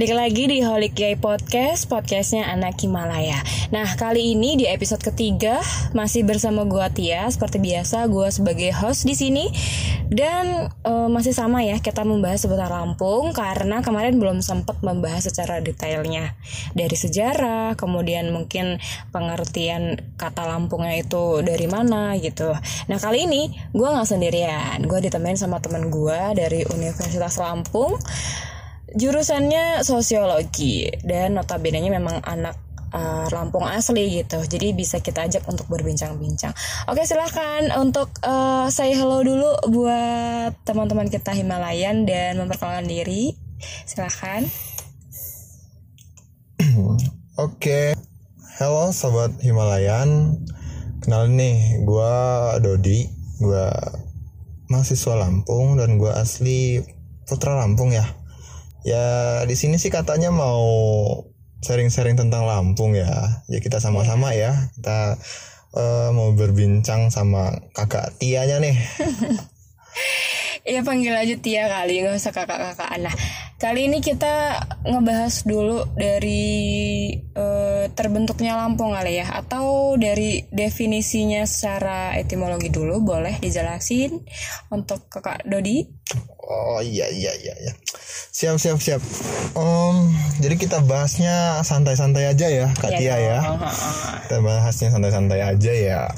balik lagi di Holik Yay Podcast, podcastnya anak Himalaya. Nah, kali ini di episode ketiga masih bersama gua Tia, seperti biasa gua sebagai host di sini. Dan uh, masih sama ya kita membahas seputar Lampung karena kemarin belum sempat membahas secara detailnya. Dari sejarah, kemudian mungkin pengertian kata Lampungnya itu dari mana gitu. Nah, kali ini gua nggak sendirian, gua ditemenin sama teman gua dari Universitas Lampung jurusannya sosiologi dan notabene-nya memang anak uh, Lampung asli gitu. Jadi bisa kita ajak untuk berbincang-bincang. Oke, silahkan untuk uh, say hello dulu buat teman-teman kita Himalayan dan memperkenalkan diri. Silahkan. Oke, halo sobat Himalayan. Kenal nih, gue Dodi. Gue mahasiswa Lampung dan gue asli putra Lampung ya ya di sini sih katanya mau sharing-sharing tentang Lampung ya. Ya kita sama-sama ya. Kita uh, mau berbincang sama kakak Tianya nih. Iya panggil aja Tia kali. Nggak usah kakak-kakak Nah kali ini kita ngebahas dulu dari uh, terbentuknya Lampung kali ya Atau dari definisinya secara etimologi dulu boleh dijelasin untuk kakak Dodi Oh iya iya iya iya. Siap siap siap. Um, jadi kita bahasnya santai-santai aja ya Kak Tia ya. Kita bahasnya santai-santai aja ya.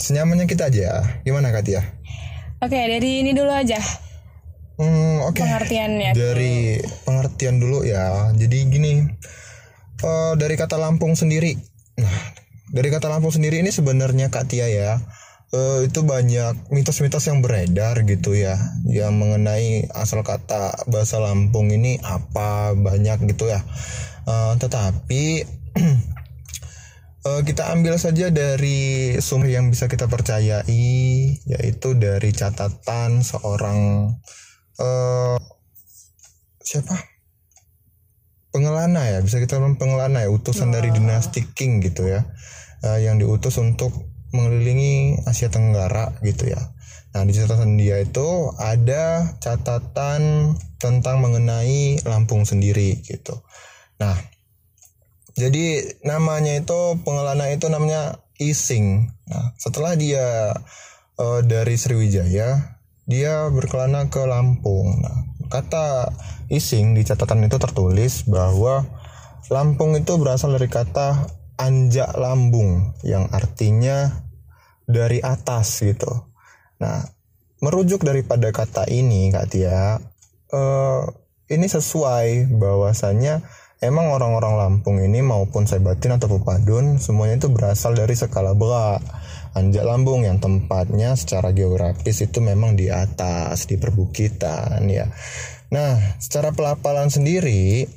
Senyamannya kita aja. Gimana Kak Tia? Oke, dari ini dulu aja. Hmm, oke. Okay. Pengertiannya. Dari pengertian dulu ya. Jadi gini. Uh, dari kata Lampung sendiri. Nah, dari kata Lampung sendiri ini sebenarnya Kak Tia ya uh, itu banyak mitos-mitos yang beredar gitu ya yang mengenai asal kata bahasa Lampung ini apa banyak gitu ya uh, tetapi uh, kita ambil saja dari sumber yang bisa kita percayai yaitu dari catatan seorang uh, siapa pengelana ya bisa kita bilang pengelana ya utusan wow. dari dinasti King gitu ya uh, yang diutus untuk mengelilingi Asia Tenggara gitu ya. Nah di catatan dia itu ada catatan tentang mengenai Lampung sendiri gitu. Nah jadi namanya itu pengelana itu namanya Ising. Nah setelah dia uh, dari Sriwijaya dia berkelana ke Lampung. Nah kata Ising di catatan itu tertulis bahwa Lampung itu berasal dari kata anjak lambung yang artinya dari atas gitu. Nah, merujuk daripada kata ini Kak Tia, uh, ini sesuai bahwasannya emang orang-orang Lampung ini maupun Sebatin atau Pepadun semuanya itu berasal dari skala bela Anjak Lambung yang tempatnya secara geografis itu memang di atas di perbukitan ya. Nah, secara pelapalan sendiri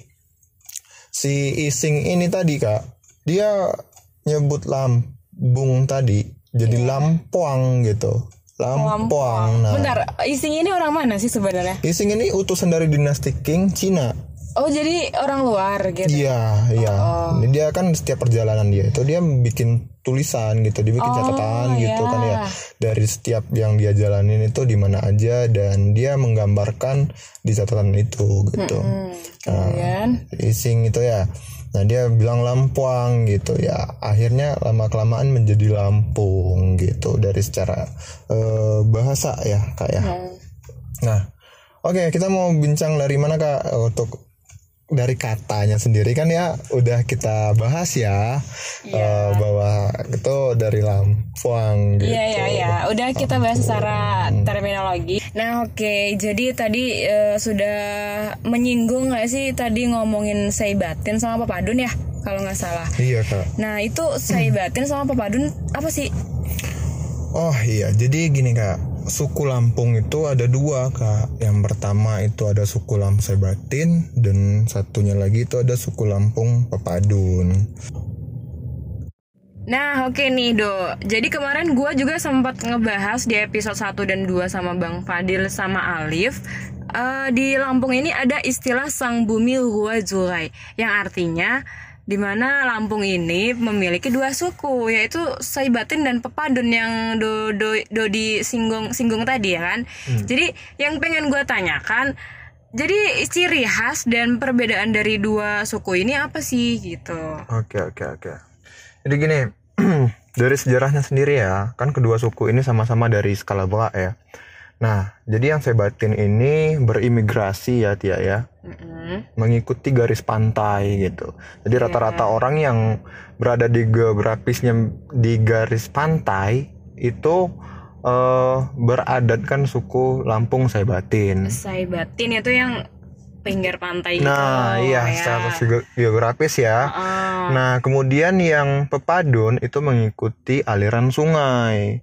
si Ising ini tadi Kak, dia nyebut Lampung tadi jadi yeah. lampuang gitu. Lampuang. Nah. Bentar Ising ini orang mana sih sebenarnya? Ising ini utusan dari dinasti King Cina Oh jadi orang luar gitu? Iya iya. Oh. Dia kan setiap perjalanan dia itu dia bikin tulisan gitu, dia bikin oh, catatan yeah. gitu kan ya dari setiap yang dia jalanin itu di mana aja dan dia menggambarkan di catatan itu gitu. Mm -hmm. Nah, Ising itu ya Nah dia bilang Lampuang gitu ya. Akhirnya lama kelamaan menjadi Lampung gitu dari secara uh, bahasa ya kak ya. Hmm. Nah oke okay, kita mau bincang dari mana kak untuk dari katanya sendiri kan ya udah kita bahas ya yeah. Iya. uh, bahwa itu dari Lampuang gitu. Iya iya iya, udah kita bahas secara terminologi. Nah oke, okay. jadi tadi uh, sudah menyinggung nggak sih tadi ngomongin Saibatin sama Papadun ya kalau nggak salah. Iya kak. Nah itu Saibatin sama Papadun apa sih? Oh iya, jadi gini kak suku Lampung itu ada dua kak. Yang pertama itu ada suku Lampung Sebatin dan satunya lagi itu ada suku Lampung Pepadun. Nah oke okay nih Do Jadi kemarin gue juga sempat ngebahas di episode 1 dan 2 sama Bang Fadil sama Alif uh, Di Lampung ini ada istilah Sang Bumi Hua Zulai Yang artinya di mana Lampung ini memiliki dua suku yaitu Saibatin dan Pepadun yang do do, do di singgung singgung tadi ya kan. Hmm. Jadi yang pengen gue tanyakan jadi ciri khas dan perbedaan dari dua suku ini apa sih gitu? Oke oke oke. Jadi gini, dari sejarahnya sendiri ya, kan kedua suku ini sama-sama dari skala bawah ya. Nah, jadi yang Sebatin ini berimigrasi ya Tia ya, Mm-mm. mengikuti garis pantai gitu. Jadi Iya. rata-rata orang yang berada di geografisnya di garis pantai itu eh, beradatkan suku Lampung Sebatin. Saibatin itu yang pinggir pantai gitu. Nah, iya ya. secara ge- geografis ya. Heeh. Nah, kemudian yang pepadun itu mengikuti aliran sungai.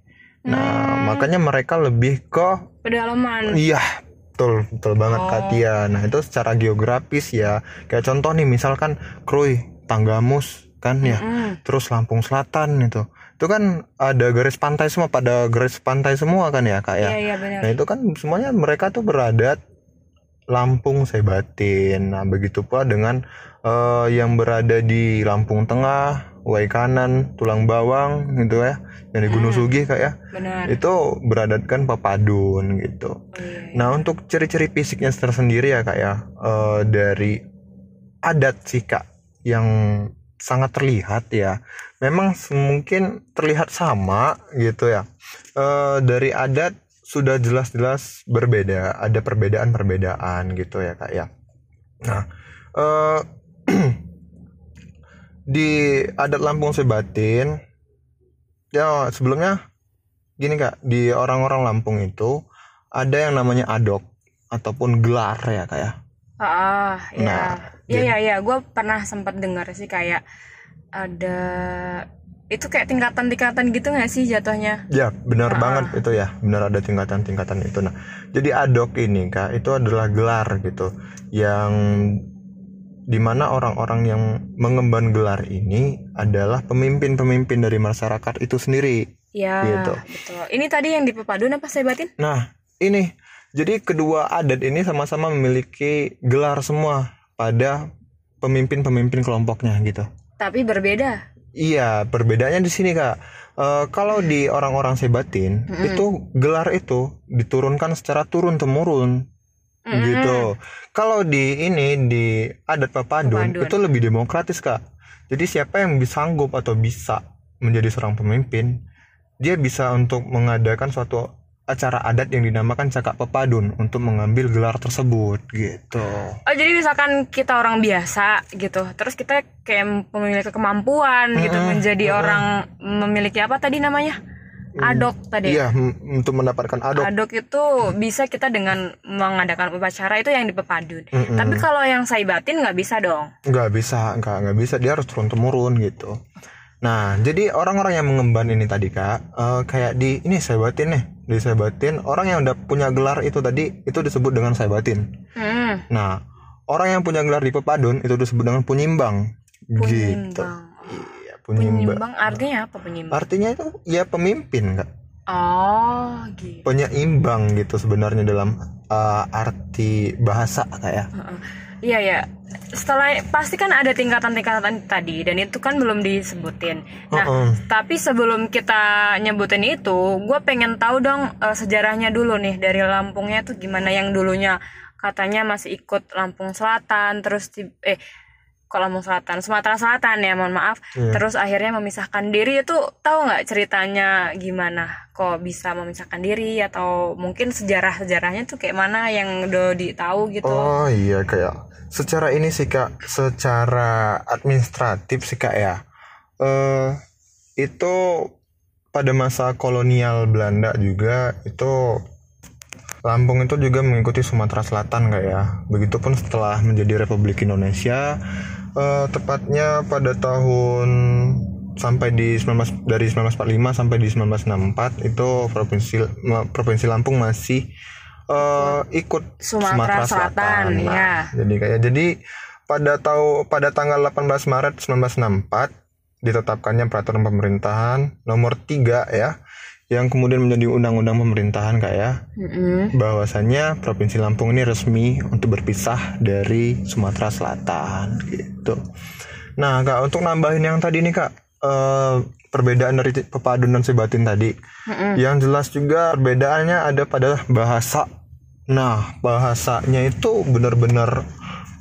Nah, Hmm. makanya mereka lebih ke pedalaman. iya, betul, betul banget Oh. Katia. Nah, itu secara geografis ya. Kayak contoh nih misalkan Krui, Tanggamus kan ya. Mm-mm. Terus Lampung Selatan itu. Itu kan ada garis pantai semua pada garis pantai semua kan ya, Kak ya. Iya iya benar. Nah, itu kan semuanya mereka tuh beradat Lampung Sebatin. Nah, begitu pula dengan eh, yang berada di Lampung Tengah, Wai Kanan, Tulang Bawang gitu ya, yang di Gunung Hmm. Sugih Kak ya. Benar. Itu beradatkan Papadun gitu. Oh, iya, iya. Nah, untuk ciri-ciri fisiknya tersendiri ya Kak ya, eh, dari adat sih Kak yang sangat terlihat ya. Memang mungkin terlihat sama gitu ya. Eh, dari adat sudah jelas-jelas berbeda, ada perbedaan-perbedaan gitu ya Kak ya. Nah, eh, di adat Lampung Sebatin ya sebelumnya gini Kak, di orang-orang Lampung itu ada yang namanya adok ataupun gelar ya Kak ya. Ah, iya. Nah, Iya iya iya, gue pernah sempat dengar sih kayak ada itu kayak tingkatan-tingkatan gitu nggak sih jatuhnya? Ya, benar Ah. banget itu ya. Benar ada tingkatan-tingkatan itu. Nah, jadi adok ini Kak, itu adalah gelar gitu yang di mana orang-orang yang mengemban gelar ini adalah pemimpin-pemimpin dari masyarakat itu sendiri. Iya, Gitu. betul. Ini tadi yang di Pepadun apa saya batin? Nah, ini jadi kedua adat ini sama-sama memiliki gelar semua pada pemimpin-pemimpin kelompoknya gitu. Tapi berbeda. Iya, perbedaannya di sini kak. Eh, kalau di orang-orang Sebatin Mm-mm. itu gelar itu diturunkan secara turun temurun Mm-mm. gitu. Kalau di ini di adat Papadun, Papadun. itu lebih demokratis kak. Jadi siapa yang bisa sanggup atau bisa menjadi seorang pemimpin, dia bisa untuk mengadakan suatu acara adat yang dinamakan cakak Papadun untuk mengambil gelar tersebut gitu. Oh jadi misalkan kita orang biasa gitu, terus kita kayak memiliki kemampuan gitu Mm-mm, menjadi mm-mm. orang memiliki apa tadi namanya? Adok tadi. Iya, untuk mendapatkan adok. Adok itu bisa kita dengan mengadakan upacara itu yang di Pepadun. Mm-mm. Tapi kalau yang saibatin nggak bisa dong. nggak bisa nggak nggak bisa dia harus turun temurun gitu nah jadi orang-orang yang mengemban ini tadi kak eh, kayak di ini saya batin nih di saya batin orang yang udah punya gelar itu tadi itu disebut dengan saya batin Hmm, nah orang yang punya gelar di pepadun itu disebut dengan punyimbang gitu penyimbang. artinya apa penyimbang? artinya itu ya pemimpin kak Oh, gitu. penyeimbang gitu sebenarnya dalam eh, arti bahasa kak ya Heeh. Iya ya. Setelah pasti kan ada tingkatan-tingkatan tadi dan itu kan belum disebutin. Nah, Heeh. tapi sebelum kita nyebutin itu, gue pengen tahu dong eh, sejarahnya dulu nih dari Lampungnya tuh gimana yang dulunya katanya masih ikut Lampung Selatan, terus di, eh Lampung Selatan, Sumatera Selatan ya, mohon maaf. Iya. Terus akhirnya memisahkan diri itu tahu nggak ceritanya gimana? Kok bisa memisahkan diri atau mungkin sejarah-sejarahnya tuh kayak mana yang udah ditahu gitu? Oh iya kayak secara ini sih kak, secara administratif sih kak ya. Eh itu pada masa kolonial Belanda juga itu Lampung itu juga mengikuti Sumatera Selatan kak ya. Begitupun setelah menjadi Republik Indonesia, eh, tepatnya pada tahun sampai di 19 dari 1945 sampai di 1964 itu provinsi provinsi Lampung masih eh, ikut Sumatera Selatan, Nah, ya. Jadi kayak jadi pada tahu pada tanggal 18 Maret 1964 ditetapkannya peraturan pemerintahan nomor 3 ya yang kemudian menjadi undang-undang pemerintahan kak ya Mm-mm. bahwasannya provinsi Lampung ini resmi untuk berpisah dari Sumatera Selatan gitu. Nah kak untuk nambahin yang tadi nih kak eh, perbedaan dari Pepadun dan Sebatin tadi Mm-mm. yang jelas juga perbedaannya ada pada bahasa Nah, bahasanya itu benar-benar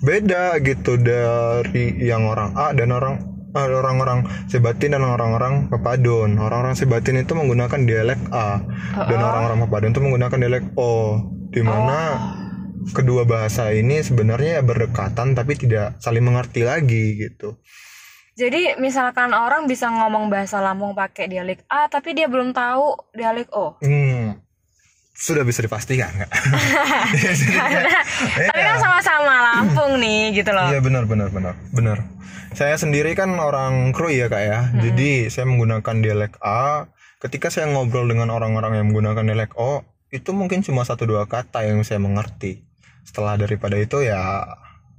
beda gitu dari yang orang A dan orang orang-orang Sebatin dan orang-orang Pepadun. Orang-orang Sebatin itu menggunakan dialek A dan orang-orang Pepadun itu menggunakan dialek O. Di mana kedua bahasa ini sebenarnya ya berdekatan tapi tidak saling mengerti lagi gitu. Jadi misalkan orang bisa ngomong bahasa Lampung pakai dialek A tapi dia belum tahu dialek O. Hmm, sudah bisa dipastikan nggak? Karena tapi kan sama-sama Lampung nih gitu loh. Iya benar benar benar benar. Saya sendiri kan orang Krui ya kak ya. Jadi saya menggunakan dialek A. Ketika saya ngobrol dengan orang-orang yang menggunakan dialek O, itu mungkin cuma satu dua kata yang saya mengerti. Setelah daripada itu ya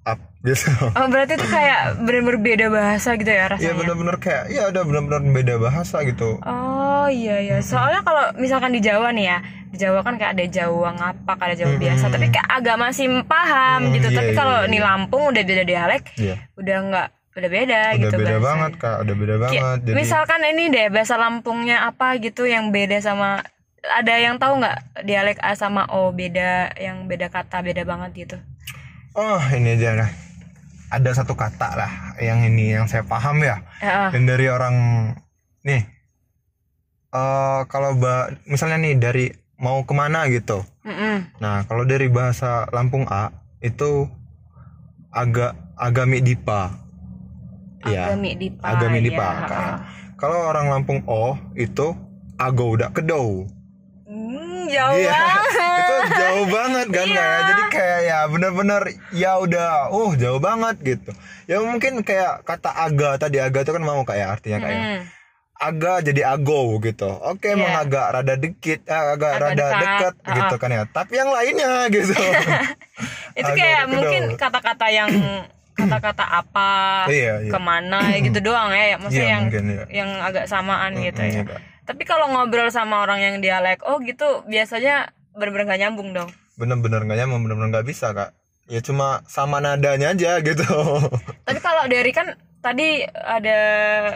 up gitu. Oh berarti itu kayak bener-bener beda bahasa gitu ya Iya rasanya? benar-benar kayak ya udah benar-benar beda bahasa gitu. Oh iya iya. Soalnya kalau misalkan di Jawa nih ya, di Jawa kan kayak ada Jawa ngapak, ada Jawa biasa, tapi kayak agak masih paham Hmm, gitu. iya, tapi iya, kalau iya. di Lampung udah beda dialek, Iya. udah nggak udah beda Udah gitu beda bahasanya. banget kak, udah beda banget. Jadi Misalkan ini deh bahasa Lampungnya apa gitu yang beda sama ada yang tahu nggak dialek A sama O beda yang beda kata beda banget gitu. Oh ini aja lah. Ada satu kata lah yang ini yang saya paham ya. Heeh. Dan dari orang nih, eh kalau ba misalnya nih dari mau ke mana gitu. Mm-mm. Nah kalau dari bahasa Lampung A itu agak agami dipa. Iya. Agami dipa. Agami ya, dipa. heeh. Kak. Kalau orang Lampung O itu ago udah kedau. Jauh Iya, banget. itu jauh banget kan Iya. kayak jadi kayak ya bener-bener ya udah uh jauh banget gitu ya mungkin kayak kata aga tadi aga itu kan mau kayak artinya kayak Hmm. aga jadi ago gitu oke emang Iya. agak rada dikit eh, agak, Agak rada dekat, deket uh-uh. gitu kan ya tapi yang lainnya gitu itu Agak kayak mungkin kata-kata yang kata-kata apa Iya, iya. ke mana ya gitu doang ya maksudnya Iya, yang mungkin, iya. yang agak samaan gitu Mm, ya iya. Tapi kalau ngobrol sama orang yang dialek oh gitu biasanya bener-bener gak nyambung dong. Bener-bener nggak nyaman bener-bener nggak bisa kak. Ya cuma sama nadanya aja gitu. Tapi kalau dari kan tadi ada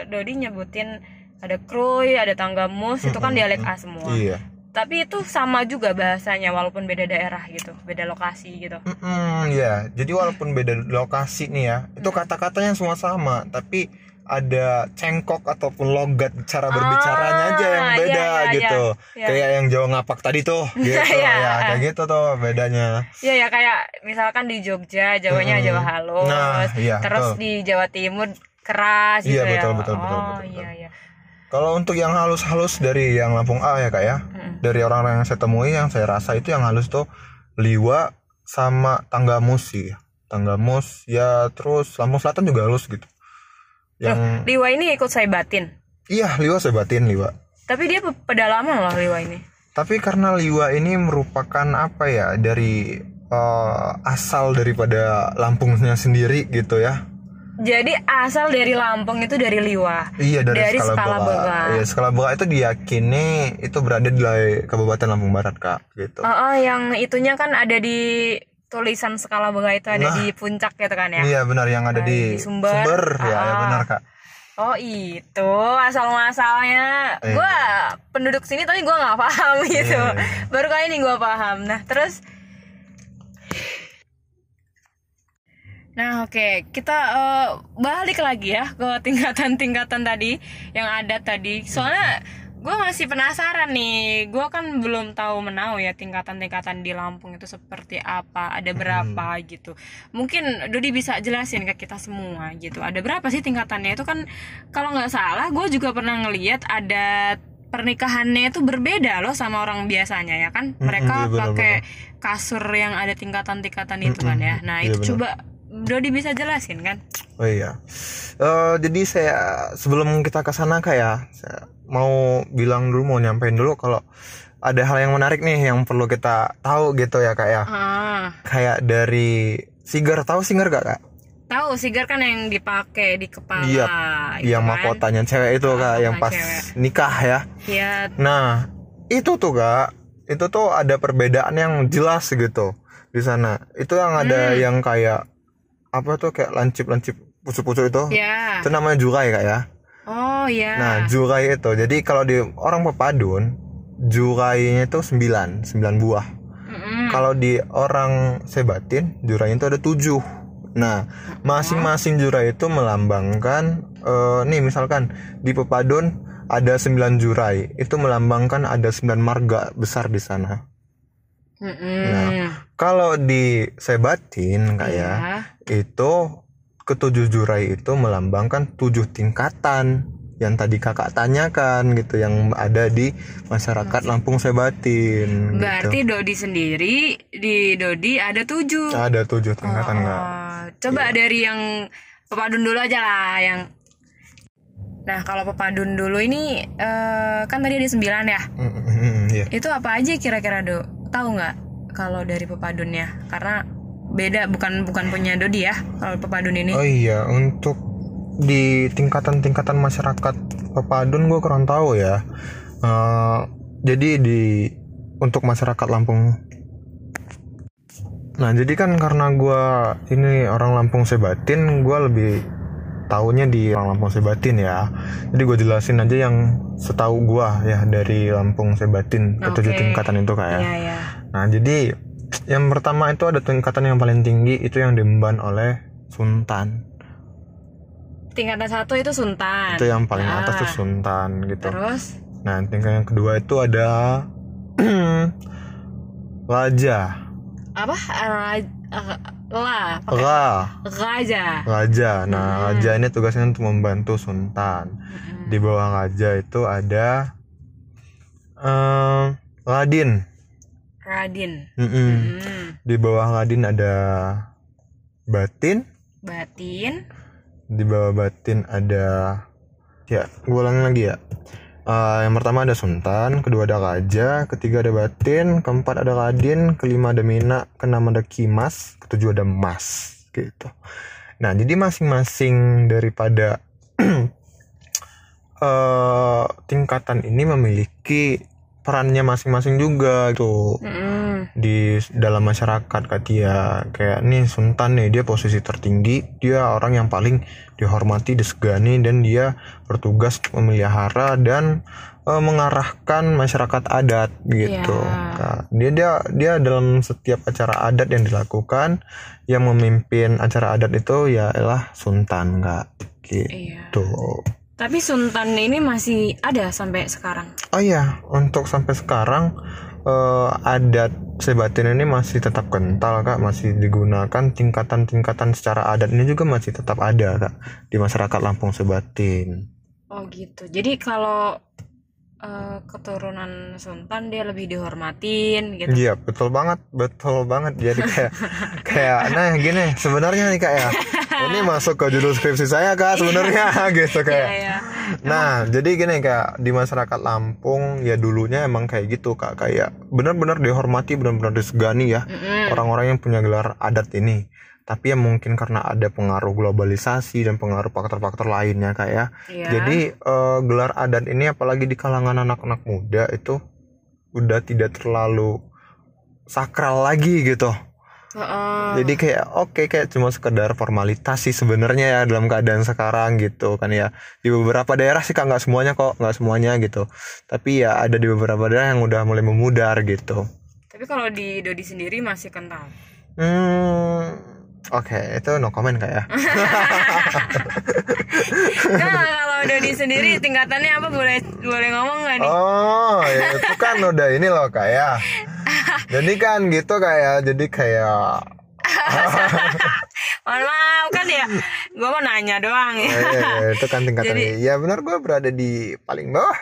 Dodi nyebutin ada Kruy, ada Tanggamus, itu kan dialek A semua. iya. Tapi itu sama juga bahasanya walaupun beda daerah gitu, beda lokasi gitu. Mm-mm, ya, jadi walaupun beda lokasi nih ya, itu kata-katanya semua sama, tapi ada cengkok ataupun logat cara berbicaranya aja yang Ah, beda iya, iya, gitu. iya. Kayak yang Jawa ngapak tadi tuh, gitu Iya, ya, ah. kayak gitu tuh bedanya. Iya ya kayak misalkan di Jogja Jawanya Mm-mm. Jawa halus, Nah, iya, terus betul. di Jawa Timur keras gitu Iya, ya. betul, betul, betul, oh betul, betul. iya iya. Kalau untuk yang halus-halus dari yang Lampung A ya kak ya, Mm-mm. dari orang-orang yang saya temui yang saya rasa itu yang halus tuh Liwa sama Tanggamus sih. Tanggamus ya terus Lampung Selatan juga halus gitu. Yang Liwa ini ikut saya batin, iya Liwa saya batin Liwa. tapi dia pe- pedalaman loh Liwa ini. Tapi karena Liwa ini merupakan apa ya dari eh, asal daripada Lampungnya sendiri gitu ya. Jadi asal dari Lampung itu dari Liwa. Iya dari, Dari skala, skala. Iya skala Beka itu diyakini itu berada di Kabupaten Lampung Barat kak gitu. Oh, oh, yang itunya kan ada di tulisan skala Beka itu ada Nah. di puncak gitu kan ya. Iya benar yang ada Nah, di, di Sumber. ya, ya Ah. benar kak. Oh itu asal masalnya Iya. Gua penduduk sini tapi gua nggak paham gitu Iya, iya. Baru kali ini gua paham Nah terus Nah oke kita eh, balik lagi ya ke tingkatan-tingkatan tadi Yang ada tadi Soalnya gue masih penasaran nih. Gue kan belum tahu menau ya tingkatan-tingkatan di Lampung itu seperti apa Ada berapa gitu. Mungkin Dodi bisa jelasin ke kita semua gitu. Ada berapa sih tingkatannya? Itu kan Kalau nggak salah gue juga pernah ngeliat ada pernikahannya itu berbeda loh sama orang biasanya ya kan? Mereka iya, benar, pakai kasur yang ada tingkatan-tingkatan itu kan ya. Nah iya, itu benar. coba Dodi bisa jelasin kan? Oh iya. Eh, jadi saya sebelum kita ke sana kayak saya mau bilang dulu mau nyampein dulu kalau ada hal yang menarik nih yang perlu kita tahu gitu ya kak ya. ah Kayak dari Sigar tahu Sigar gak kak? tahu sigar kan yang dipakai di kepala Iya, gitu yang kan. mahkotanya cewek itu kak, yang pas cewek. nikah ya. Iya, Nah itu tuh kak, itu tuh ada perbedaan yang jelas gitu di sana. Itu yang ada Hmm. yang kayak apa tuh kayak lancip-lancip pucuk-pucuk itu. ya Itu namanya jurai kak ya. Oh ya Nah, jurai itu. Jadi kalau di orang pepadun, jurainya itu 9, 9 buah. Mm-mm. kalau di orang Sebatin jurainya itu ada tujuh nah masing-masing jurai itu melambangkan eh, nih misalkan di Pepadun ada sembilan jurai itu melambangkan ada sembilan marga besar di sana Mm-mm. Nah, kalau di Sebatin kayak Iya. itu ketujuh jurai itu melambangkan tujuh tingkatan yang tadi kakak tanyakan gitu yang ada di masyarakat Lampung Sebatin Berarti gitu. Dodi sendiri di Dodi ada tujuh. ada tujuh tingkatan nggak Oh, coba dari yang pepadun dulu aja lah yang Nah kalau pepadun dulu ini eh, kan tadi ada sembilan ya. Mm, mm, mm, iya. Itu apa aja kira-kira do? Tahu nggak kalau dari pepadunnya? Karena beda bukan bukan punya Dodi ya kalau pepadun ini. oh iya untuk di tingkatan-tingkatan masyarakat Pepadun gue kurang tahu ya Eh, jadi di untuk masyarakat Lampung Nah jadi kan karena gua ini orang Lampung Sebatin, gua lebih taunya di orang Lampung Sebatin ya. Jadi gue jelasin aja yang setahu gua ya dari Lampung Sebatin ketujuh Oke. tingkatan itu kayak. Iya ya. Nah jadi yang pertama itu ada tingkatan yang paling tinggi itu yang diemban oleh Sultan. Tingkatan satu itu Sultan. Itu yang paling Ah, atas tuh Sultan gitu. Terus Nah tingkatan yang kedua itu ada Raja. apa? Ra- eh, lah, pakai Ra. raja. Raja. Nah, raja ini tugasnya untuk membantu sultan. Mm-mm. Di bawah raja itu ada eh Radin. Radin. Mm-mm. Hmm. Di bawah Radin ada Batin. Batin. Di bawah Batin ada ya, gue ulangin lagi ya. Eh, yang pertama ada Sultan, kedua ada Raja, ketiga ada Batin, keempat ada Radin, kelima ada Mina, keenam ada Kimas, ketujuh ada Mas, gitu. Nah, jadi masing-masing daripada eh tingkatan ini memiliki perannya masing-masing juga gitu Mm-mm. di dalam masyarakat Katia kayak nih Sultan nih dia posisi tertinggi dia orang yang paling dihormati disegani dan dia bertugas memelihara dan eh, mengarahkan masyarakat adat gitu. Kak. dia dia dia dalam setiap acara adat yang dilakukan yang memimpin acara adat itu ya ialah Sultan kak Iya. gitu Tapi Sultan ini masih ada sampai sekarang. Oh iya, untuk sampai sekarang eh, adat Sebatin ini masih tetap kental kak, masih digunakan tingkatan-tingkatan secara adat ini juga masih tetap ada kak di masyarakat Lampung Sebatin. Oh gitu. Jadi kalau eh, keturunan Sultan dia lebih dihormatin gitu. Iya betul banget, betul banget. Jadi kayak kayak nah gini sebenarnya nih kak ya, ini masuk ke judul skripsi saya kak sebenarnya gitu kayak. Iya, iya. Nah, jadi gini kayak di masyarakat Lampung ya dulunya emang kayak gitu kak, kayak benar-benar dihormati, benar-benar disegani ya orang-orang yang punya gelar adat ini. Tapi ya mungkin karena ada pengaruh globalisasi dan pengaruh faktor-faktor lainnya kak ya. Iya. Jadi eh, gelar adat ini apalagi di kalangan anak-anak muda itu udah tidak terlalu sakral lagi gitu. Heeh. Jadi kayak oke kayak cuma sekedar formalitas sih sebenarnya ya dalam keadaan sekarang gitu kan ya. Di beberapa daerah sih kak nggak semuanya kok nggak semuanya gitu. Tapi ya ada di beberapa daerah yang udah mulai memudar gitu. Tapi kalau di Dodi sendiri masih kental. Hmm, oke itu no comment kak ya. Nah, kalau Dodi sendiri tingkatannya apa boleh boleh ngomong nggak nih? Oh ya itu kan udah ini loh kak ya. Jadi kan gitu kak ya. Jadi kayak Mohon maaf kan ya. Gua mau nanya doang ya. eh, itu kan tingkatan Jadi- ya benar gue berada di paling bawah.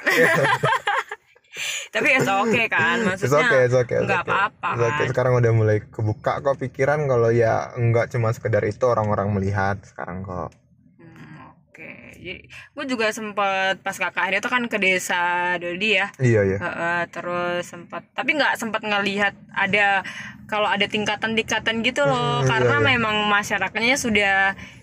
Tapi ya oke kan It's maksudnya. okay, it's okay, it's nggak okay. apa-apa It's okay. kan. Sekarang udah mulai kebuka kok pikiran kalau ya enggak cuma sekedar itu orang-orang melihat sekarang kok. Hmm, Oke, jadi gue juga sempet pas KKN itu kan ke desa Dodi ya. Iya iya. Heeh, terus sempat tapi nggak sempat ngelihat ada kalau ada tingkatan-tingkatan gitu loh Hmm, karena iya, iya. memang masyarakatnya sudah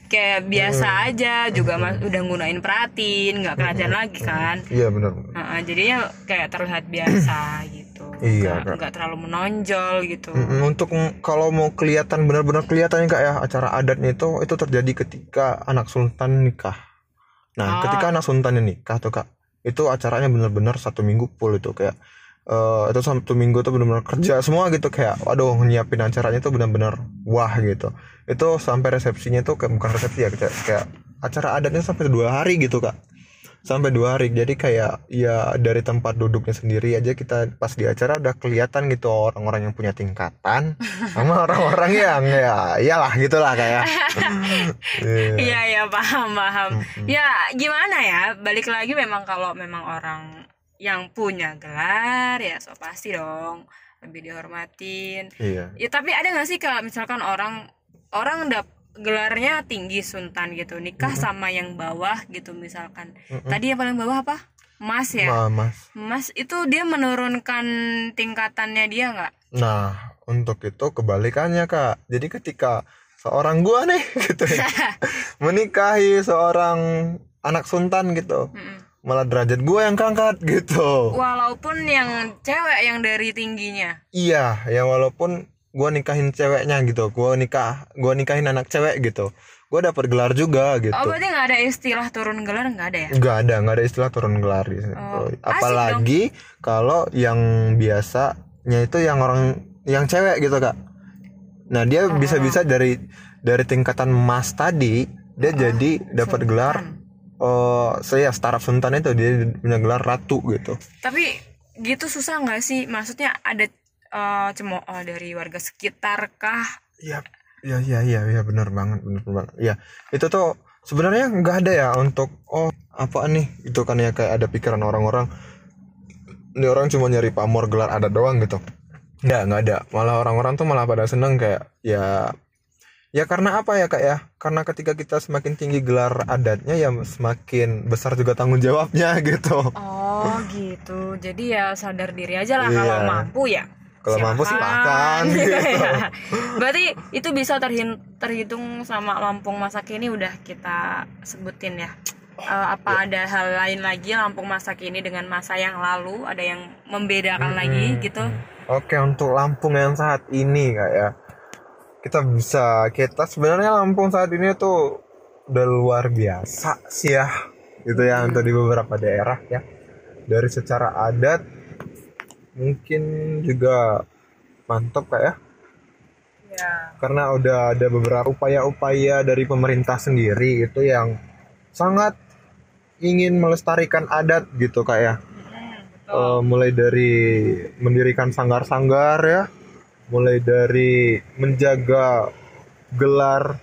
kayak biasa Hmm. aja juga mas- udah nggunain peratin nggak kerajaan lagi kan Iya benar. Heeh, jadinya kayak terlihat biasa gitu Iya, Nggak- terlalu menonjol gitu Mm-mm, Untuk kalau mau kelihatan benar-benar kelihatan kak ya acara adatnya itu itu terjadi ketika anak sultan nikah. Nah, Ah. ketika anak sultannya nikah tuh kak, itu acaranya benar-benar satu minggu full itu kayak eh itu satu minggu tuh benar-benar kerja semua gitu kayak waduh nyiapin acaranya tuh benar-benar wah gitu itu sampai resepsinya tuh kayak bukan resepsi ya kayak, kayak acara adatnya sampai dua hari gitu kak sampai dua hari jadi kayak ya dari tempat duduknya sendiri aja kita pas di acara udah kelihatan gitu orang-orang yang punya tingkatan sama orang-orang yang ya iyalah gitulah kayak Iya. Iya ya paham paham. Mm-mm. Ya gimana ya balik lagi memang kalau memang orang yang punya gelar ya so pasti dong lebih dihormatin. iya Ya tapi ada nggak sih kalau misalkan orang orang dap gelarnya tinggi sultan gitu nikah sama yang bawah gitu misalkan. Tadi yang paling bawah apa? Mas ya. Ma- mas Mas itu dia menurunkan tingkatannya dia nggak? Nah, untuk itu kebalikannya, Kak. Jadi ketika seorang gua nih gitu ya, menikahi seorang anak sultan gitu, Mm-mm. Malah derajat gua yang keangkat gitu. Walaupun yang cewek yang dari tingginya. Iya, ya walaupun gua nikahin ceweknya gitu, gua nikah, gua nikahin anak cewek gitu. Gua dapat gelar juga gitu. Oh berarti nggak ada istilah turun gelar nggak ada ya? Nggak ada, nggak ada istilah turun gelar di situ. Oh, Apalagi kalau yang biasanya itu yang orang yang cewek gitu kak. Nah dia Oh. bisa-bisa dari dari tingkatan mas tadi dia jadi dapat gelar oh saya startup sultan itu dia punya gelar ratu gitu. Tapi gitu susah nggak sih? Maksudnya ada eh, cemooh dari warga sekitar kah? Iya, iya, iya, iya, iya, benar banget, benar banget. Ya, itu tuh sebenarnya nggak ada ya untuk oh apa nih itu kan ya kayak ada pikiran orang-orang ini orang cuma nyari pamor gelar ada doang gitu. Nggak, nggak ada. Malah orang-orang tuh malah pada seneng kayak ya ya karena apa ya kak ya? Karena ketika kita semakin tinggi gelar adatnya ya semakin besar juga tanggung jawabnya gitu. Oh gitu. Jadi ya sadar diri aja lah Iya. kalau mampu ya. Kalau mampu silakan, gitu. Ya. Berarti itu bisa terhin- terhitung sama Lampung masa kini udah kita sebutin ya. Eh, apa ada hal lain lagi Lampung masa kini dengan masa yang lalu? Ada yang membedakan lagi gitu? Oke untuk Lampung yang saat ini kak ya kita bisa kita sebenarnya Lampung saat ini tuh udah luar biasa sih ya. Gitu ya untuk di beberapa daerah ya. Dari secara adat mungkin juga mantap kak ya. Ya. karena udah ada beberapa upaya-upaya dari pemerintah sendiri itu yang sangat ingin melestarikan adat gitu kak ya. Eh, mulai dari mendirikan sanggar-sanggar ya, mulai dari menjaga gelar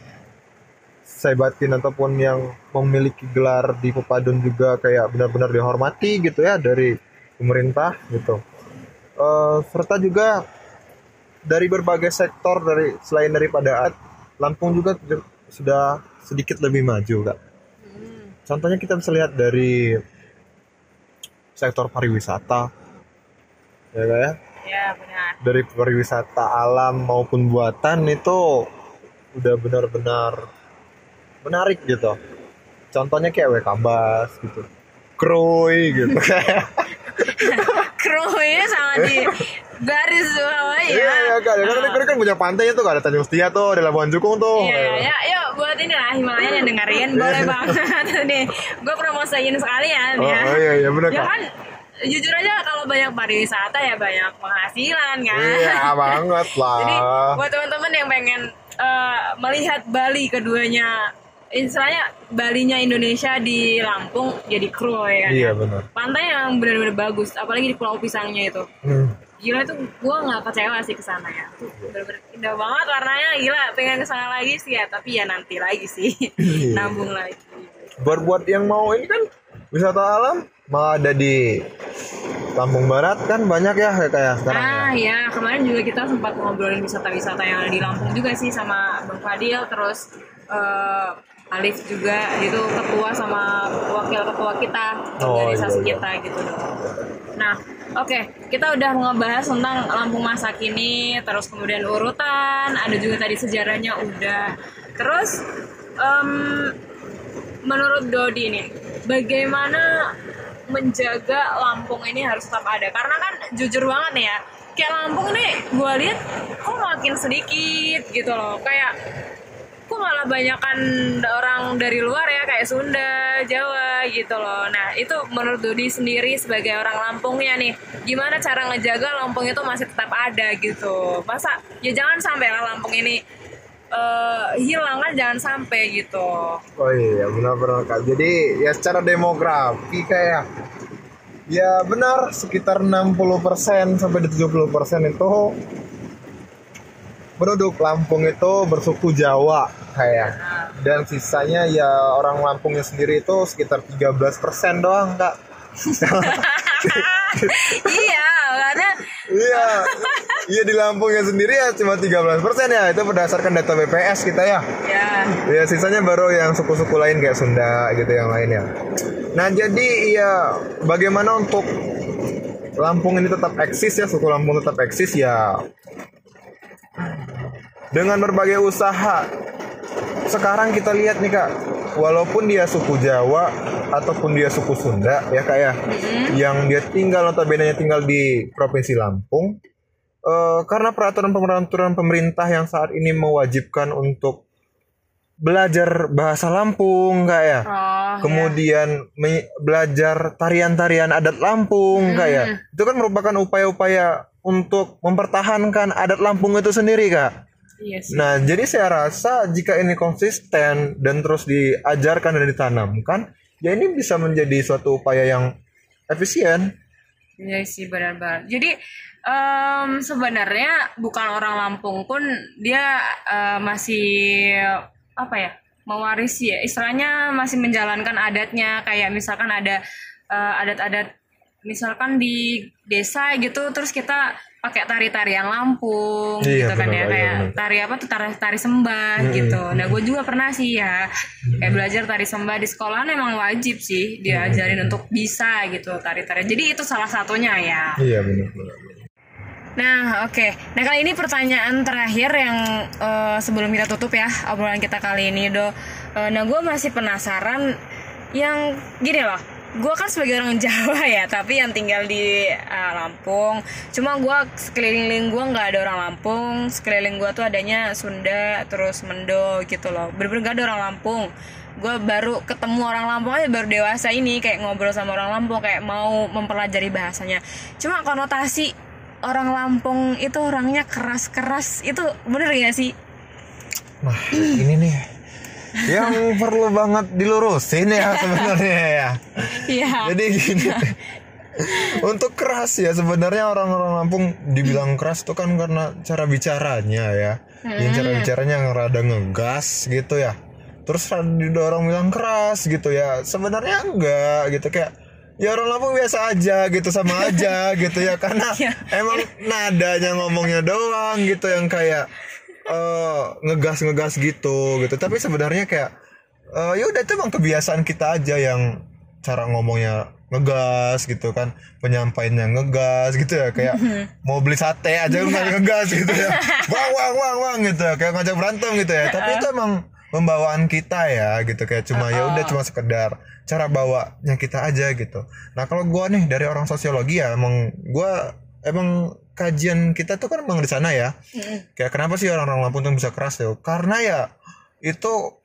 sebatin ataupun yang memiliki gelar di Pepadun juga kayak benar-benar dihormati gitu ya dari pemerintah gitu. Eh, serta juga dari berbagai sektor dari selain daripada adat, Lampung juga ju- sudah sedikit lebih maju kak. Contohnya kita bisa lihat dari sektor pariwisata ya kak ya Ya benar. dari pariwisata alam maupun buatan itu udah benar-benar menarik gitu. Contohnya kayak Wekabas gitu. Kroy gitu. Kayak Krunya sangat di garis bawah ya. iya iya ya, karena Kroy kan punya pantainya tuh ada Tanjung Setia tuh ada Labuan Jukung tuh. Iya, ya, ya, buat ini lah Himalaya yang dengerin. Boleh banget. Nih. Gue promosiin sekalian oh, ya. oh iya iya benar Ya kan, jujur aja kalau banyak pariwisata ya banyak penghasilan kan. iya banget lah Jadi buat teman-teman yang pengen eh, melihat Bali keduanya, istilahnya Balinya Indonesia di Lampung jadi kru ya kan. iya benar Pantai yang benar-benar bagus, apalagi di Pulau Pisangnya itu. hmm. Gila itu gue nggak kecewa sih ke sana ya. Tuh, Bener-bener indah banget warnanya gila. Pengen ke sana lagi sih ya, tapi ya nanti lagi sih. Iya. Nambung lagi. buat buat yang mau ini kan wisata alam malah ada di Lampung Barat kan banyak ya kayak sekarang ya. Ah ya, kemarin juga kita sempat ngobrolin wisata-wisata yang ada di Lampung juga sih sama Bang Fadil terus eh, Alif juga itu ketua sama wakil ketua kita Oh, organisasi iya, iya. kita gitu. Nah, oke, kita udah ngebahas tentang Lampung masa kini, terus kemudian urutan, ada juga tadi sejarahnya udah. Terus em, menurut Dodi nih, bagaimana menjaga Lampung ini harus tetap ada? Karena kan jujur banget nih ya, kayak Lampung nih gue lihat kok makin sedikit gitu loh, kayak kok malah banyakan orang dari luar ya kayak Sunda, Jawa gitu loh. Nah itu menurut Dodi sendiri sebagai orang Lampungnya nih, gimana cara ngejaga Lampung itu masih tetap ada gitu? Masa ya jangan sampai lah Lampung ini uh, hilang kan jangan sampai gitu. Oh iya benar-benar kak. Jadi ya secara demografi kayak ya benar sekitar 60% sampai 70% itu penduduk Lampung itu bersuku Jawa kayak dan sisanya ya orang Lampungnya sendiri itu sekitar 13% doang kak iya karena iya. Iya di Lampungnya sendiri ya cuma 13% ya. Itu berdasarkan data BPS kita ya. Ya. Ya sisanya baru yang suku-suku lain kayak Sunda gitu yang lain ya. Nah jadi ya bagaimana untuk Lampung ini tetap eksis ya? Suku Lampung tetap eksis ya. Dengan berbagai usaha sekarang kita lihat nih kak. Walaupun dia suku Jawa ataupun dia suku Sunda ya kak ya mm-hmm. yang dia tinggal atau bedanya tinggal di provinsi Lampung uh, karena peraturan-peraturan pemerintah yang saat ini mewajibkan untuk belajar bahasa Lampung kak ya oh, kemudian ya. belajar tarian-tarian adat Lampung mm. kak ya itu kan merupakan upaya-upaya untuk mempertahankan adat Lampung itu sendiri kak Iya Nah, jadi saya rasa jika ini konsisten dan terus diajarkan dan ditanamkan, ya ini bisa menjadi suatu upaya yang efisien. Iya sih benar-benar. Jadi um, sebenarnya bukan orang Lampung pun dia uh, masih apa ya mewarisi ya istilahnya masih menjalankan adatnya kayak misalkan ada uh, adat-adat misalkan di desa gitu terus kita pakai tari-tarian Lampung iya, gitu kan ya kayak bener. tari apa tuh tari tari sembah hmm, gitu. Nah gue juga pernah sih ya kayak belajar tari sembah di sekolah memang wajib sih diajarin hmm. untuk bisa gitu tari-tari. Jadi itu salah satunya ya. Iya benar benar. Nah oke, okay. nah kali ini pertanyaan terakhir yang uh, sebelum kita tutup ya obrolan kita kali ini do. Uh, nah gue masih penasaran yang gini loh gue kan sebagai orang Jawa ya tapi yang tinggal di uh, Lampung. Cuma gue sekeliling gue nggak ada orang Lampung. Sekeliling gue tuh adanya Sunda terus Mendo gitu loh. Bener-bener gak ada orang Lampung. Gue baru ketemu orang Lampung aja baru dewasa ini kayak ngobrol sama orang Lampung kayak mau mempelajari bahasanya. Cuma konotasi orang Lampung itu orangnya keras-keras. Itu bener gak sih? Nah ini nih yang perlu banget dilurusin ya sebenarnya ya. Iya. Jadi gini. Untuk keras ya sebenarnya orang-orang Lampung dibilang keras itu kan karena cara bicaranya ya. Hmm. Yang cara bicaranya yang rada ngegas gitu ya. Terus didorong bilang keras gitu ya. Sebenarnya enggak gitu kayak ya orang Lampung biasa aja gitu sama aja gitu ya karena iya. emang nadanya ngomongnya doang gitu yang kayak uh, ngegas ngegas gitu gitu. Tapi sebenarnya kayak uh, ya udah itu emang kebiasaan kita aja yang cara ngomongnya ngegas gitu kan. Penyampaiannya ngegas gitu ya. Kayak mau beli sate aja nggak ngegas gitu ya. Wang wang wang wang gitu. Ya kayak ngajak berantem gitu ya. Tapi itu emang pembawaan kita ya gitu. Kayak cuma ya udah cuma sekedar cara bawanya kita aja gitu. Nah kalau gue nih dari orang sosiologi ya emang gue emang kajian kita tuh kan emang di sana ya. Mm. Kayak kenapa sih orang-orang Lampung tuh bisa keras ya? Karena ya itu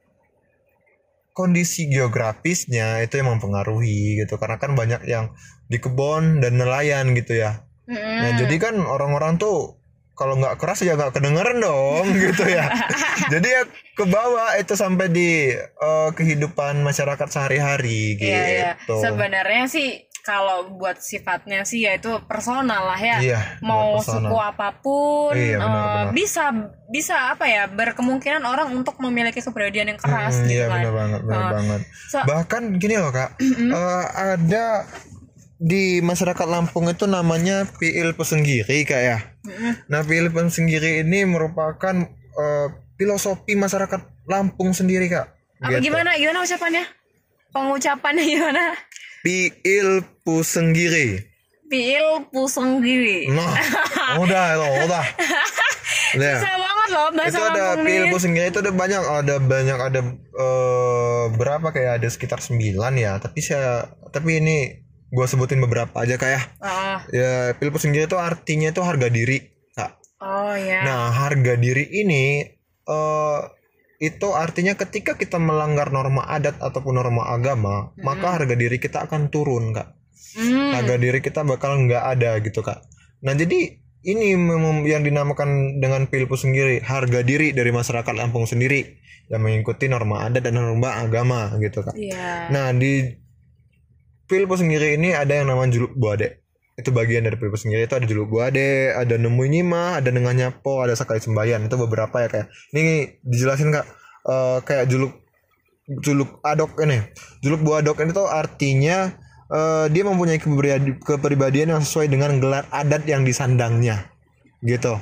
kondisi geografisnya itu yang mempengaruhi gitu. Karena kan banyak yang di kebun dan nelayan gitu ya. Mm. Nah jadi kan orang-orang tuh kalau nggak keras ya nggak kedengeran dong gitu ya. jadi ya ke bawah itu sampai di uh, kehidupan masyarakat sehari-hari gitu. Iya, iya. Sebenarnya sih kalau buat sifatnya sih ya itu personal lah ya. Iya, mau suku apa pun iya, benar, uh, benar. bisa bisa apa ya berkemungkinan orang untuk memiliki kepribadian yang keras hmm, gitu iya, kan. benar banget benar uh, banget. so, bahkan gini loh kak. Uh, ada di masyarakat Lampung itu namanya Piil Pesenggiri kak ya. Nah Piil Pesenggiri ini merupakan uh, filosofi masyarakat Lampung sendiri kak. Apa gitu. gimana gimana ucapannya? Pengucapannya gimana Piil Pusenggiri. Piil Pusenggiri. Nah, udah loh, udah. Ya. Bisa banget loh bahasa Itu ada Piil Pusenggiri itu ada banyak, ada banyak ada uh, berapa kayak ada sekitar 9 ya. Tapi saya tapi ini gue sebutin beberapa aja kayak. Uh. Ya, Piil Pusenggiri itu artinya itu harga diri, Kak. Oh ya. Nah, harga diri ini uh, itu artinya ketika kita melanggar norma adat ataupun norma agama maka harga diri kita akan turun kak. Hmm. harga diri kita bakal nggak ada gitu kak. Nah jadi ini yang dinamakan dengan pilpu sendiri harga diri dari masyarakat Lampung sendiri yang mengikuti norma adat dan norma agama gitu kak. Iya. nah di pilpu sendiri ini ada yang namanya juluk buade itu bagian dari pilpu sendiri. Itu ada juluk buade ada nemu nyimah ada nengah nyapo ada sakai sembayan itu beberapa ya kayak. Ini dijelasin kak. Eh, kayak juluk juluk adok ini. Juluk buadok ini tuh artinya eh, dia mempunyai kepribadi- kepribadian yang sesuai dengan gelar adat yang disandangnya. Gitu.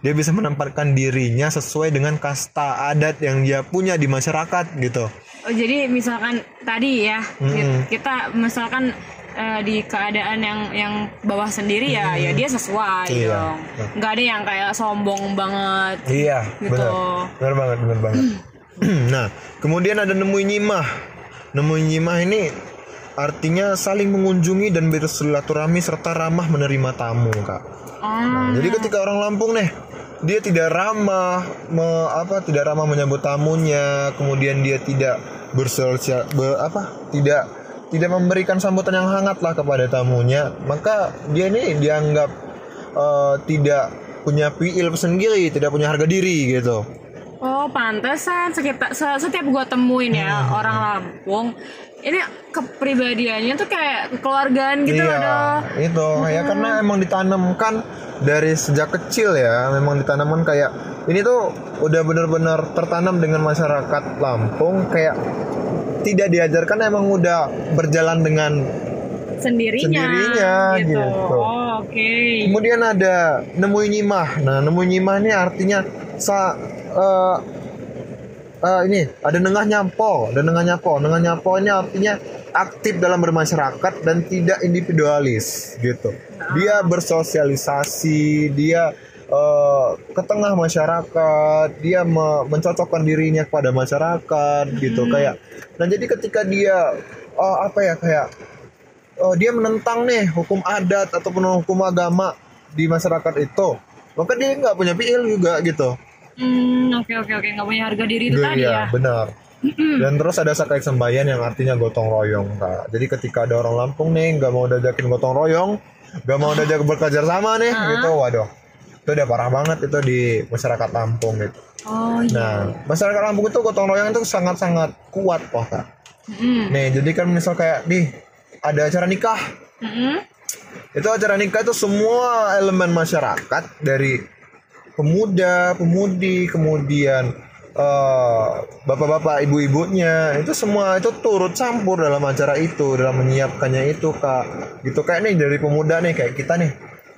Dia bisa menempatkan dirinya sesuai dengan kasta adat yang dia punya di masyarakat gitu. Oh, jadi misalkan tadi ya Hmm. kita misalkan eh, di keadaan yang yang bawah sendiri ya ya dia sesuai Iya. dong. Nggak ada yang kayak sombong banget. Iya, Gitu. benar. Benar banget, benar banget. nah, kemudian ada nemui nyimah. Nemui nyimah ini artinya saling mengunjungi dan bersilaturahmi serta ramah menerima tamu, Kak. Oh, Nah, jadi ketika orang Lampung nih, dia tidak ramah me- apa tidak ramah menyambut tamunya, kemudian dia tidak bersosial be- apa? tidak tidak memberikan sambutan yang hangat lah kepada tamunya, maka dia ini dianggap eh, tidak punya piil sendiri, tidak punya harga diri gitu. oh pantesan sekitar se- setiap gua temuin ya Hmm. orang Lampung ini kepribadiannya tuh kayak kekeluargaan gitu loh. iya, Dok. itu ya karena emang ditanamkan dari sejak kecil ya, memang ditanamkan kayak ini tuh udah bener-bener tertanam dengan masyarakat Lampung kayak tidak diajarkan emang udah berjalan dengan Sendirinya. Sendirinya, gitu. gitu. Oh, oke. kemudian ada nemui nyimah nah nemui nyimah ini artinya sa eh, eh, ini ada nengah nyampo dan nengah nyampo nengah nyampo ini artinya aktif dalam bermasyarakat dan tidak individualis gitu dia bersosialisasi dia eh, ke tengah masyarakat dia me- mencocokkan dirinya kepada masyarakat gitu kayak. Nah jadi ketika dia eh, apa ya kayak oh, dia menentang nih hukum adat ataupun hukum agama di masyarakat itu maka dia nggak punya PIL juga gitu. Hmm, oke oke oke. Nggak punya harga diri itu Iya, tadi ya. benar. Dan terus ada sakai sembayan yang artinya gotong royong kak. Jadi ketika ada orang Lampung nih nggak mau diajakin gotong royong nggak mau diajak bekerja sama nih gitu waduh itu udah parah banget itu di masyarakat Lampung gitu Oh iya. nah masyarakat Lampung itu gotong royong itu sangat-sangat kuat kok kak Mm. nih jadi kan misal kayak nih ada acara nikah Mm-mm. itu acara nikah itu semua elemen masyarakat dari pemuda, pemudi, kemudian eh, bapak-bapak, ibu-ibunya itu semua itu turut campur dalam acara itu, dalam menyiapkannya itu kak. Gitu kayak nih dari pemuda nih kayak kita nih.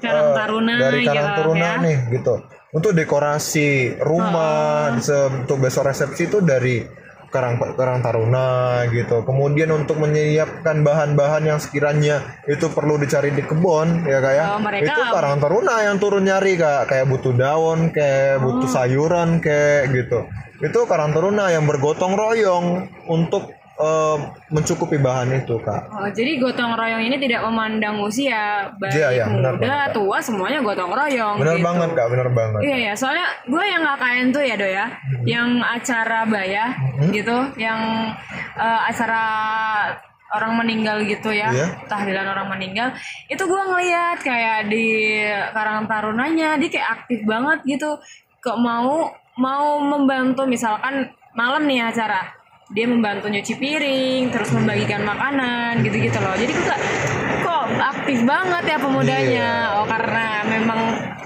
Karang eh, Taruna dari Karang ya, Taruna ya. nih gitu. Untuk dekorasi rumah, se- untuk besok resepsi itu dari Karang Karang Taruna gitu. Kemudian untuk menyiapkan bahan-bahan yang sekiranya itu perlu dicari di kebun ya kayak Oh, mereka- itu Karang Taruna yang turun nyari kak kayak butuh daun kayak butuh Oh. sayuran kayak gitu. Itu Karang Taruna yang bergotong royong untuk eh, mencukupi bahan itu kak. Oh, jadi gotong royong ini tidak memandang usia, baik Iya, iya, benar muda, banget, Kak. tua semuanya gotong royong. Bener gitu. banget kak, bener banget. Iya ya, soalnya gue yang ngakain tuh ya do ya, yang acara baya gitu, yang eh, acara orang meninggal gitu ya, Iya. tahlilan orang meninggal, itu gue ngeliat kayak di Karang Tarunanya, dia kayak aktif banget gitu, kok mau mau membantu misalkan malam nih acara, dia membantu nyuci piring, terus membagikan makanan gitu-gitu loh, jadi kok aktif banget ya pemudanya, oh karena memang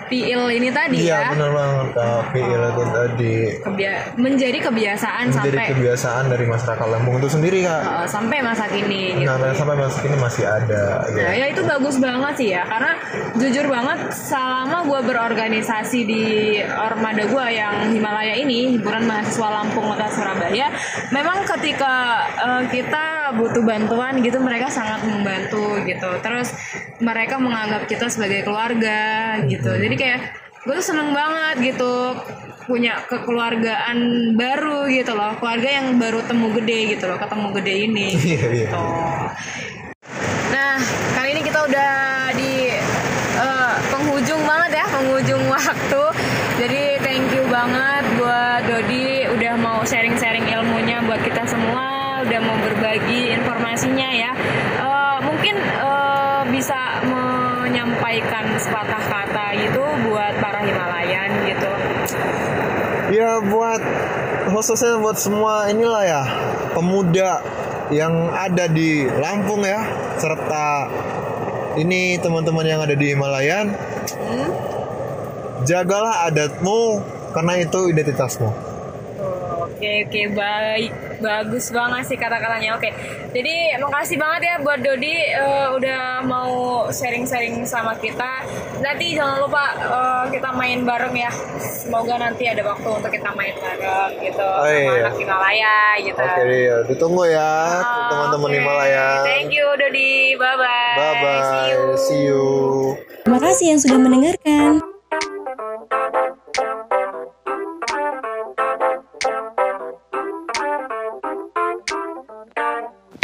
PIL ini tadi Iya ya bener banget kak, PIL itu tadi kebia- menjadi kebiasaan menjadi sampai kebiasaan dari masyarakat Lampung itu sendiri kak. uh, sampai masa kini gitu. Nah, sampai masa kini masih ada. Nah, Ya. ya itu bagus banget sih ya, karena jujur banget selama gue berorganisasi di Ormada gue yang Himalaya ini, hiburan mahasiswa Lampung Kota Surabaya, memang ketika uh, kita butuh bantuan gitu, mereka sangat membantu gitu. Terus mereka menganggap kita sebagai keluarga gitu. Jadi kayak gue tuh seneng banget gitu punya kekeluargaan baru gitu loh, keluarga yang baru temu gede gitu loh, ketemu gede ini. Iya iya. gitu. Nah, kali ini kita udah di eh, penghujung banget ya, penghujung waktu. Jadi thank you banget buat Dodi udah udah mau berbagi informasinya ya. Uh, mungkin uh, bisa menyampaikan sepatah kata gitu buat para Himalayan gitu. Ya buat khususnya buat semua inilah ya pemuda yang ada di Lampung ya serta ini teman-teman yang ada di Himalayan hmm? jagalah adatmu karena itu identitasmu Oke oke baik bagus banget sih kata-katanya. Oke jadi makasih banget ya buat Dodi uh, udah mau sharing-sharing sama kita. Nanti jangan lupa uh, kita main bareng ya. Semoga nanti ada waktu untuk kita main bareng gitu oh, iya. sama anak Himalaya gitu. Oke iya. ditunggu ya teman-teman okay. Himalaya. Thank you Dodi. Bye bye. Bye bye. See you. See you. Terima kasih yang sudah mendengarkan.